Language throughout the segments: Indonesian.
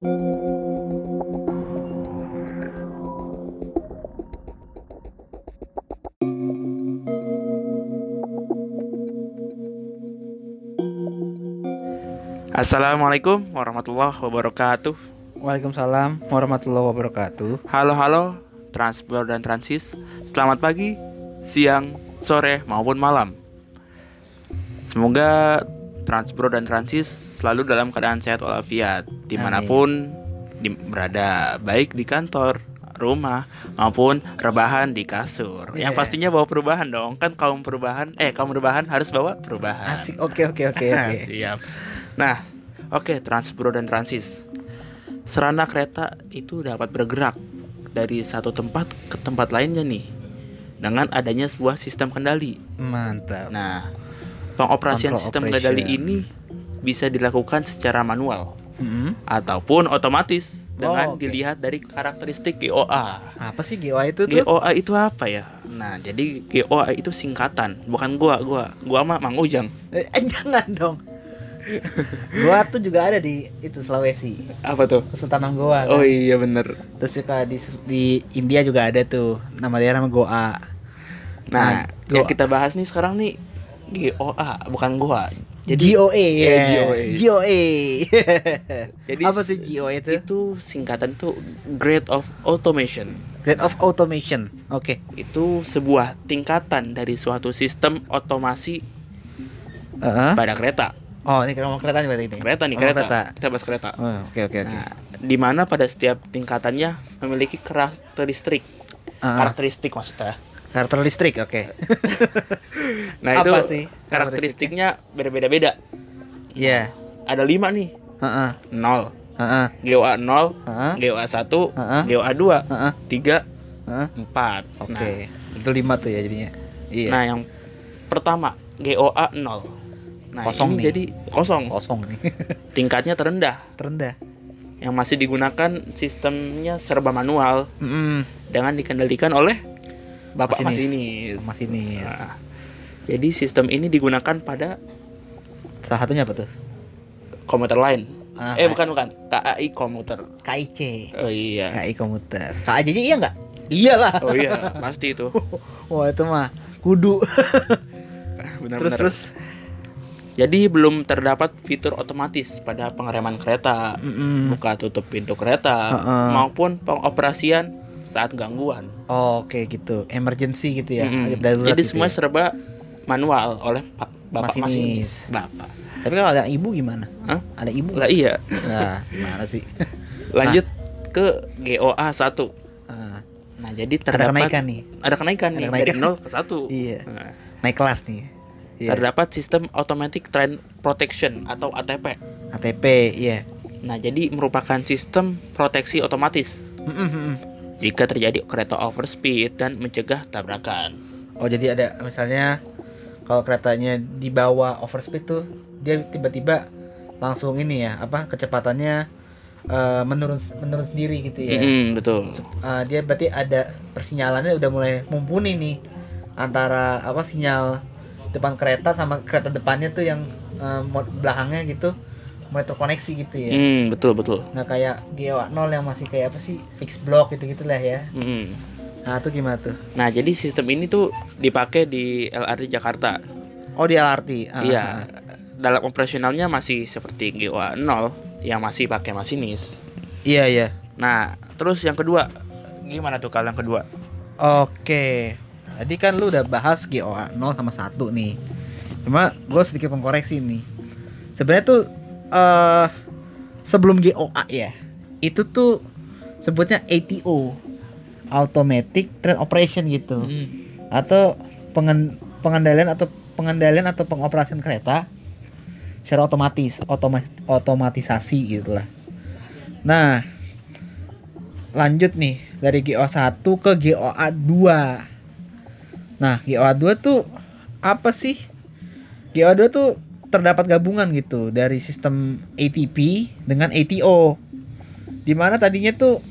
Assalamualaikum warahmatullahi wabarakatuh. Waalaikumsalam warahmatullahi wabarakatuh. Halo halo Transport dan Transis. Selamat pagi, siang, sore maupun malam. Semoga Transport dan Transis selalu dalam keadaan sehat walafiat di mana pun di, berada, baik di kantor, rumah maupun rebahan di kasur. Yang Yeah. pastinya bawa perubahan dong. Kan kaum perubahan, eh kaum rebahan harus bawa perubahan. Asik. Oke oke oke oke. Siap. Nah, oke Transpro dan Transis. Serana kereta itu dapat bergerak dari satu tempat ke tempat lainnya nih dengan adanya sebuah sistem kendali. Mantap. Nah, pengoperasian Control sistem operation. kendali ini bisa dilakukan secara manual Mm-mm. ataupun otomatis dengan Oh, oke. dilihat dari karakteristik GOA. Apa sih GOA itu tuh? GOA itu apa ya? Nah, jadi GOA itu singkatan, bukan gua, gua, gua mah Mang Ujang. Eh, jangan dong. Goa tuh juga ada di itu Sulawesi. Apa tuh? Kesultanan Goa kan. Oh iya bener. Terus juga di di India juga ada tuh. Nama daerah nama Goa. Nah, Nah, yang Goa. kita bahas nih sekarang nih GOA bukan gua. Jadi GOA ya. GOA. GOA. Jadi Apa sih GOA itu? itu singkatan itu Grade of Automation. Grade of Automation. Oke. Itu sebuah tingkatan dari suatu sistem otomasi Heeh. pada kereta. Oh, ini ngomong kereta nih berarti ini. Kereta nih, Ngomong kereta. Kita bahas kereta. Oh, oke oke oke. Nah, di mana pada setiap tingkatannya memiliki karakteristik. Ah, Karakteristik maksudnya. Karakter listrik, oke. Nah, itu Apa sih karakteristiknya beda-beda. Iya. Ada lima nih. Heeh. 0, Heeh. GOA 0, Heeh. GOA 1, Heeh. GOA 2, Heeh. 3, Heeh. 4. Oke. Itu lima tuh ya jadinya. Iya. Nah, nah, yang pertama GOA 0. Nah, Kosong ini nih. jadi kosong. kosong nih. Tingkatnya terendah. Terendah. Yang masih digunakan sistemnya serba manual Mm dengan dikendalikan oleh Bapak Masinis. Masinis. Masinis. Nah, jadi sistem ini digunakan pada Salah satunya apa tuh? komuter lain. Ah, eh, bukan bukan, KAI komuter. KIC. Oh iya. KI komuter. KAJJ iya nggak? Iyalah. Oh iya, pasti itu. Wah itu mah kudu. Benar-benar. terus terus. Jadi belum terdapat fitur otomatis pada pengereman kereta, Mm-mm. buka tutup pintu kereta, Heeh. maupun pengoperasian saat gangguan. Oh, Oke gitu. Emergency gitu ya. Mm-mm. darurat Jadi gitu semua ya. serba manual oleh Pak Bapak Masinis. Masinis. Bapak. Tapi kalau ada ibu gimana? Hah? Ada ibu? Lah iya. Nah, gimana sih? Lanjut ke GOA 1. Ah, Nah, jadi ada terdapat kenaikan nih. ada kenaikan Ada nih kenaikan. dari 0 ke 1. Iya. Nah, Naik kelas nih. Iya. Terdapat sistem automatic train protection atau ATP. ATP, iya. Nah, jadi merupakan sistem proteksi otomatis Mm-mm-mm. Jika terjadi kereta overspeed dan mencegah tabrakan. Oh jadi ada misalnya kalau keretanya di bawah overspeed tuh dia tiba-tiba langsung ini ya apa kecepatannya eh, menurun menurun sendiri gitu ya. Mm-mm, betul. Eh, dia berarti ada persinyalannya udah mulai mumpuni nih antara apa sinyal depan kereta sama kereta depannya tuh yang mod- belakangnya gitu mulai terkoneksi gitu ya. Hmm, betul betul. Nggak kayak GOA 0 yang masih kayak apa sih fix block gitu-gitu lah ya. Mm. Nah, itu gimana tuh? Nah, jadi sistem ini tuh dipakai di LRT Jakarta. Oh, di LRT. Ah, Iya. ah. Dalam operasionalnya masih seperti GOA 0 yang masih pakai masinis. Iya, iya. Nah, terus yang kedua, gimana tuh kalau yang kedua? Oke. Tadi kan lu udah bahas GOA 0 sama 1 nih. Cuma gue sedikit mengkoreksi nih. Sebenarnya tuh eh sebelum GOA ya. Itu tuh sebutnya ATO. Automatic Train Operation gitu. Hmm. Atau pengen- pengendalian atau pengendalian atau pengoperasian kereta secara otomatis, otoma- otomatisasi gitu lah. Nah, lanjut nih dari GOA 1 ke GOA 2. Nah, GOA 2 tuh apa sih? GOA 2 tuh terdapat gabungan gitu dari sistem ATP dengan ATO. Di mana tadinya tuh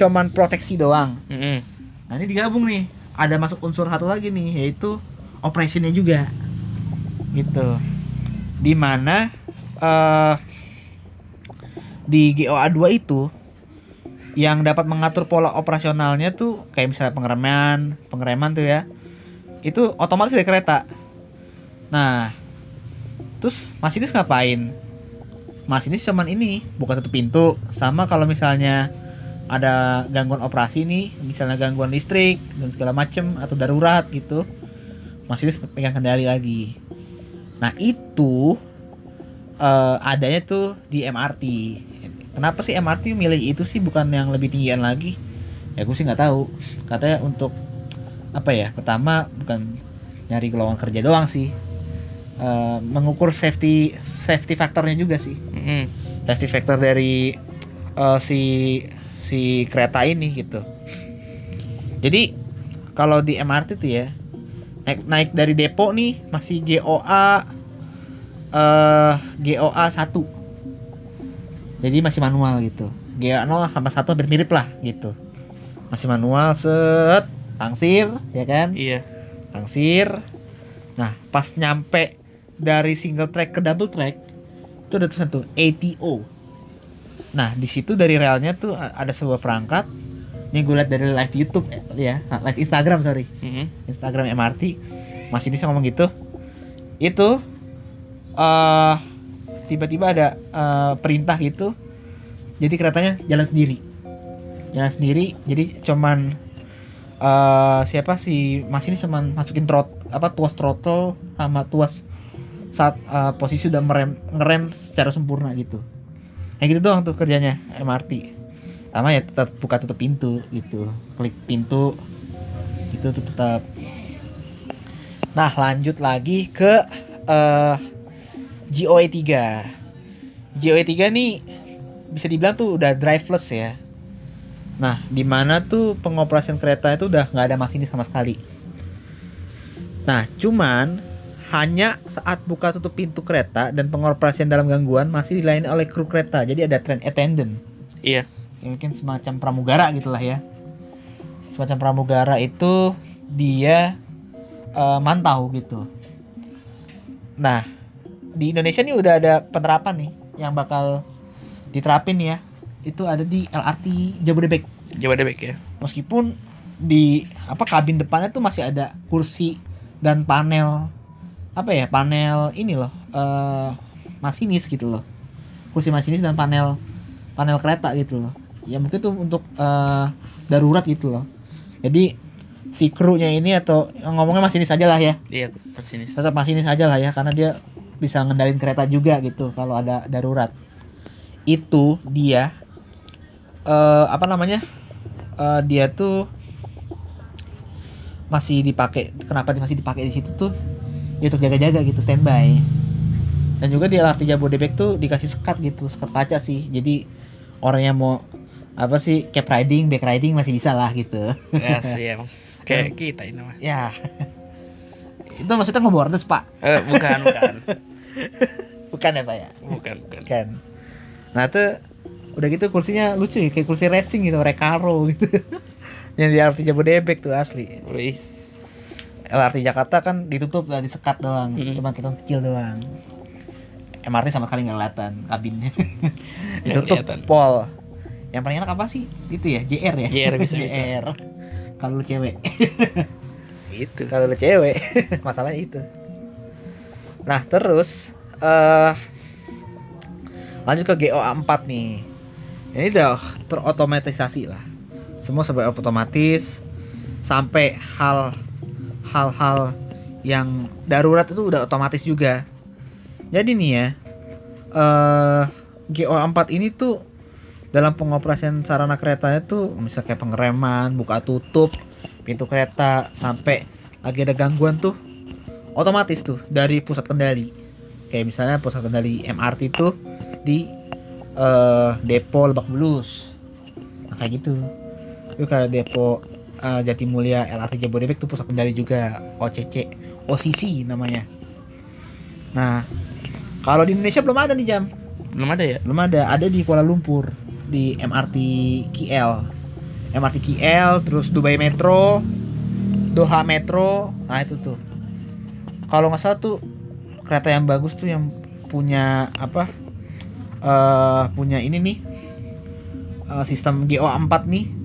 cuman proteksi doang. Mm-mm. Nah, ini digabung nih. Ada masuk unsur satu lagi nih yaitu operationnya juga. Gitu. Di mana eh di GOA 2 itu yang dapat mengatur pola operasionalnya tuh kayak misalnya pengereman, pengereman tuh ya. Itu otomatis dari kereta. Nah, terus masinis ngapain? Masinis cuman ini, buka tutup pintu. Sama kalau misalnya ada gangguan operasi nih, misalnya gangguan listrik dan segala macem atau darurat gitu. Masinis pegang kendali lagi. Nah, itu eh, adanya tuh di MRT. Kenapa sih MRT milih itu sih bukan yang lebih tinggian lagi? Ya gue sih nggak tahu. Katanya untuk apa ya? Pertama bukan nyari gelongan kerja doang sih. Eh, mengukur safety safety faktornya juga sih. Mm-mm. Safety factor dari eh, si si kereta ini gitu. Jadi kalau di MRT tuh ya naik naik dari depo nih masih GOA eh GOA 1 jadi masih manual gitu GOA 0 sama 1 hampir mirip lah gitu masih manual set tangsir ya kan Iya. tangsir nah pas nyampe dari single track ke double track itu ada tulisan tuh ATO nah di situ dari relnya tuh ada sebuah perangkat. Ini gue liat dari live YouTube ya live Instagram sorry. Mm-mm. Instagram MRT Mas ini ngomong gitu. Itu eh tiba-tiba ada eh, perintah gitu. Jadi keretanya jalan sendiri. Jalan sendiri jadi cuman eh siapa si Mas ini cuman masukin trot apa tuas throttle sama tuas saat eh, posisi udah merem ngerem secara sempurna gitu. Kayak gitu doang tuh kerjanya MRT sama ya tetap buka tutup pintu gitu klik pintu itu tuh tetap. Nah lanjut lagi ke eh GOE 3 GOE 3 nih bisa dibilang tuh udah driveless ya. Nah di mana tuh pengoperasian kereta itu udah nggak ada masinis sama sekali. Nah cuman hanya saat buka tutup pintu kereta dan pengoperasian dalam gangguan masih dilayani oleh kru kereta. Jadi ada train attendant. Iya. ya mungkin semacam pramugara gitulah ya. Semacam pramugara itu dia eh, mantau gitu. Nah di Indonesia nih udah ada penerapan nih yang bakal diterapin ya. Itu ada di LRT Jabodebek. Jabodebek ya. meskipun di apa kabin depannya tuh masih ada kursi dan panel apa ya panel ini loh eh masinis gitu loh. Kursi masinis dan panel panel kereta gitu loh. Ya mungkin tuh untuk eh, darurat gitu loh. Jadi si krunya ini atau ngomongnya masinis aja lah ya. Iya, pesinis. tetap masinis aja lah ya karena dia bisa ngendalin kereta juga gitu kalau ada darurat. Itu dia eh apa namanya Eh dia tuh masih dipakai kenapa dia masih dipakai di situ tuh ya untuk jaga-jaga gitu standby dan juga di LRT Jabodebek tuh dikasih sekat gitu sekat kaca sih jadi orang yang mau apa sih cap riding back riding masih bisa lah gitu Ya sih emang. Kayak kita ini mah. ya itu maksudnya ngebordes pak Eh, bukan, bukan. bukan ya pak ya Bukan, bukan. kan nah tuh udah gitu kursinya lucu ya kayak kursi racing gitu Recaro gitu yang di LRT Jabodebek tuh asli Wis. LRT Jakarta kan ditutup lah disekat doang. Mm-mm. cuma kelihatan kecil doang. MRT sama sekali nggak kelihatan kabinnya. Ditutup kelihatan. pol. Yang paling enak apa sih? Itu ya JR ya? JR bisa. JR kalau lu cewek. Itu. kalau lu cewek masalahnya itu. Nah terus eh lanjut ke GOA 4 nih. Ini udah terotomatisasi lah. Semua sampai otomatis sampai hal hal-hal yang darurat itu udah otomatis juga. Jadi nih ya eh GOA 4 ini tuh dalam pengoperasian sarana keretanya tuh misalnya kayak pengereman buka tutup pintu kereta sampai lagi ada gangguan tuh otomatis tuh dari pusat kendali. Kayak misalnya pusat kendali MRT tuh di eh depo Lebak Bulus. Nah, kayak gitu. Itu kayak depo eh, Jatimulya LRT Jabodebek tuh pusat kendali juga. OCC OCC namanya. Nah kalau di Indonesia belum ada nih jam. Belum ada ya? belum ada. Ada di Kuala Lumpur di MRT KL MRT KL terus Dubai Metro Doha Metro. Nah itu tuh. Kalau nggak salah tuh kereta yang bagus tuh yang punya apa? Eh punya ini nih. Eh, sistem GO4 nih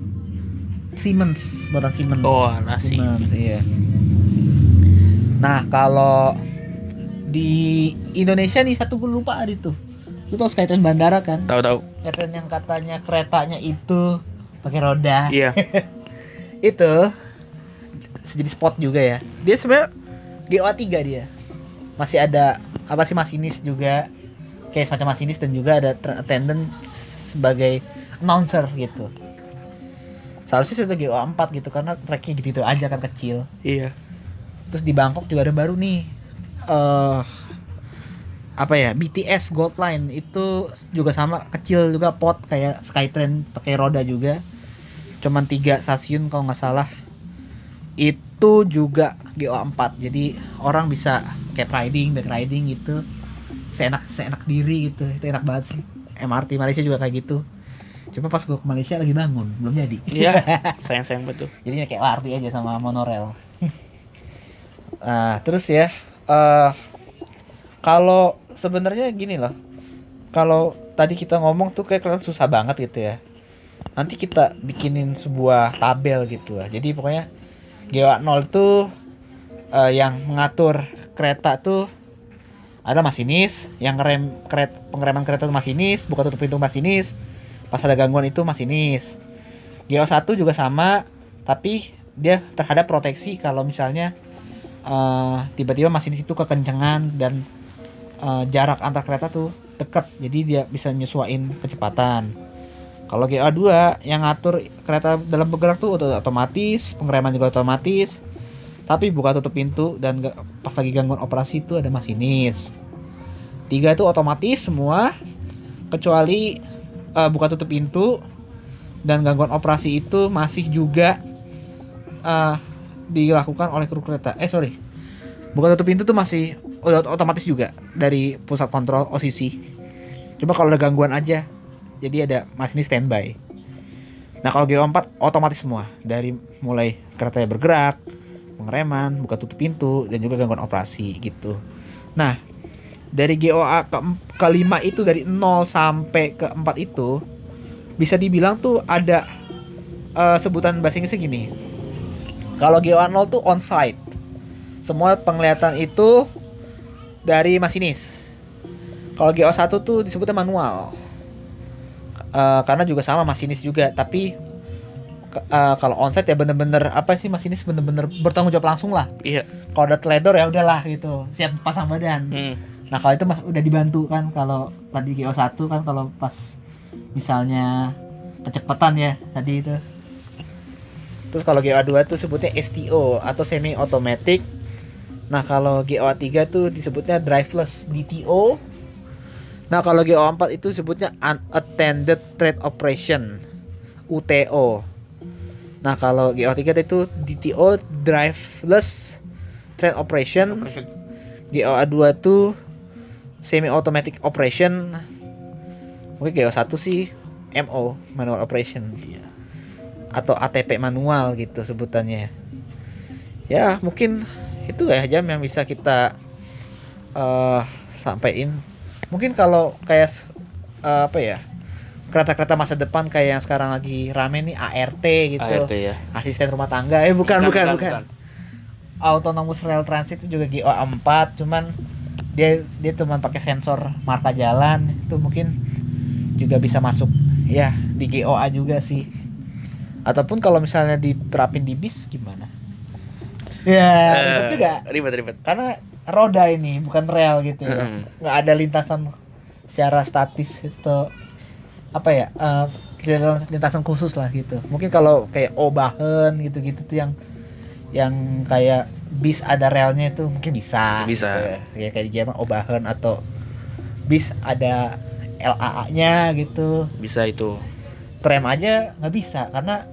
Siemens buatan Siemens. Oh, alah, Siemens iya. Nah kalau di Indonesia nih satu gue lupa ada itu. Lu tau Skytrain bandara kan? Tahu-tahu. Skytrain yang katanya keretanya itu pakai roda. Iya. itu jadi spot juga ya. Dia sebenarnya GOA 3 dia. Masih ada apa sih masinis juga. Kayak semacam masinis dan juga ada attendant sebagai announcer gitu seharusnya sudah GOA 4 gitu karena tracknya gitu aja kan kecil. Iya. terus di Bangkok juga ada baru nih. Eh apa ya BTS Gold Line itu juga sama kecil juga pot kayak Skytrain pakai roda juga. Cuman tiga stasiun kalau nggak salah. Itu juga GO4 jadi orang bisa kayak riding back riding gitu. Seenak seenak diri gitu itu enak banget sih. MRT Malaysia juga kayak gitu cuma pas gue ke Malaysia lagi bangun belum jadi. Iya. Sayang-sayang betul. jadinya kayak LRT aja sama monorail. Nah terus ya eh kalau sebenarnya gini loh. Kalau tadi kita ngomong tuh kayak kelihatan susah banget gitu ya. Nanti kita bikinin sebuah tabel gitu lah. Jadi pokoknya GWA 0 tuh eh, yang mengatur kereta tuh ada masinis yang rem keret pengereman kereta itu masinis buka tutup pintu masinis pas ada gangguan itu masinis GO 1 juga sama tapi dia terhadap proteksi kalau misalnya eh, tiba-tiba masinis itu kekencengan dan eh, jarak antar kereta tuh deket jadi dia bisa nyesuaiin kecepatan. Kalau GA2 yang ngatur kereta dalam bergerak tuh oto- otomatis pengereman juga otomatis tapi buka tutup pintu dan pas lagi gangguan operasi itu ada masinis tiga itu otomatis semua kecuali eh, buka tutup pintu dan gangguan operasi itu masih juga eh, dilakukan oleh kru kereta. Eh sorry, buka tutup pintu tuh masih otomatis juga dari pusat kontrol OCC. Cuma kalau ada gangguan aja, jadi ada masinis standby. Nah kalau GO4 otomatis semua dari mulai keretanya bergerak, pengereman, buka tutup pintu dan juga gangguan operasi gitu. Nah dari GOA ke kelima itu dari 0 sampai ke 4 itu bisa dibilang tuh ada eh, sebutan bahasa Inggrisnya gini. Kalau GOA 0 tuh on site. Semua penglihatan itu dari masinis. Kalau GO 1 tuh disebutnya manual. Eh, karena juga sama masinis juga, tapi eh, kalau onsite ya bener-bener apa sih masinis bener-bener bertanggung jawab langsung lah. Iya. Kalau udah teledor ya udahlah gitu, siap pasang badan. Hmm. Nah kalau itu mas udah dibantu kan kalau tadi GO1 kan kalau pas misalnya kecepatan ya tadi itu. Terus kalau GO2 tuh sebutnya STO atau semi automatic. Nah kalau GO3 tuh disebutnya driveless DTO. Nah kalau GO4 itu sebutnya unattended trade operation UTO. Nah kalau GO3 itu DTO driveless trade operation. GO2 tuh semi automatic operation. Mungkin GO1 sih MO manual operation. Atau ATP manual gitu sebutannya. Ya mungkin itu ya jam yang bisa kita eh sampaikan mungkin kalau kayak eh, apa ya kereta-kereta masa depan kayak yang sekarang lagi rame nih ART gitu. ART ya. asisten rumah tangga. Eh bukan bukan bukan, autonomous rail transit itu juga GO4 cuman dia dia cuma pakai sensor marka jalan itu mungkin juga bisa masuk ya di GOA juga sih. Ataupun kalau misalnya diterapin di bis gimana? Ya ribet Eh, juga. Ribet ribet. karena roda ini bukan rel gitu ya. Mm. nggak ada lintasan secara statis itu apa ya eh, lintasan- lintasan khusus lah gitu. Mungkin kalau kayak obahan gitu-gitu tuh yang yang kayak bis ada relnya itu mungkin bisa Bisa. gitu ya. ya kayak di Jerman obahan atau bis ada LAA-nya gitu Bisa itu. tram aja nggak bisa karena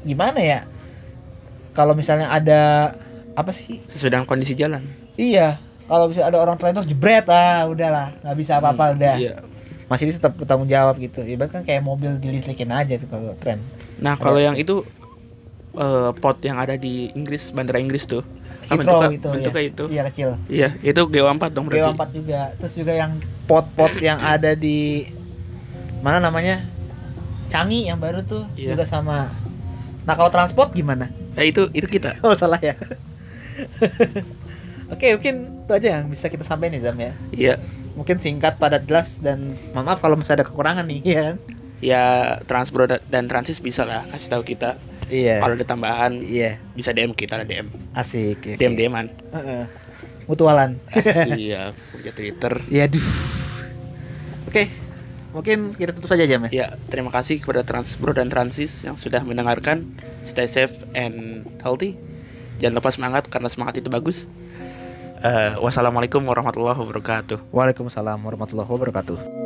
gimana ya kalau misalnya ada apa sih Sesuai dengan kondisi jalan. Iya, kalau bisa ada orang terlentur jebret ah udahlah nggak bisa apa-apa Hmm, udah. Iya. Masih tetap bertanggung jawab gitu. Ibarat kan kayak mobil dilistrikin aja tuh kalau tram. Nah, kalau yang itu eh, pot yang ada di Inggris, bandara Inggris tuh. Kan Heathrow bentuknya, itu bentuknya ya. itu. Iya kecil. Iya, itu GO4 dong berarti. GO4 juga. Terus juga yang pot-pot yang ada di mana namanya Canggih yang baru tuh Iya. juga sama nah kalau transport gimana Eh itu itu kita. oh salah ya oke mungkin itu aja yang bisa kita sampaikan nih Zam ya Iya. mungkin singkat padat jelas dan mohon maaf kalau masih ada kekurangan nih ya Ya Transpro da- dan Transis bisa lah kasih tahu kita. Iya Kalau ada tambahan iya bisa DM kita lah DM. asik oke. DM DM-an. Heeh. mutualan Iya, punya Twitter. ya duh oke mungkin kita tutup saja jam ya Ya, terima kasih kepada Transpro dan Transis yang sudah mendengarkan. Stay safe and healthy. Jangan lupa semangat karena semangat itu bagus. Eh, wassalamualaikum warahmatullahi wabarakatuh. Waalaikumsalam warahmatullahi wabarakatuh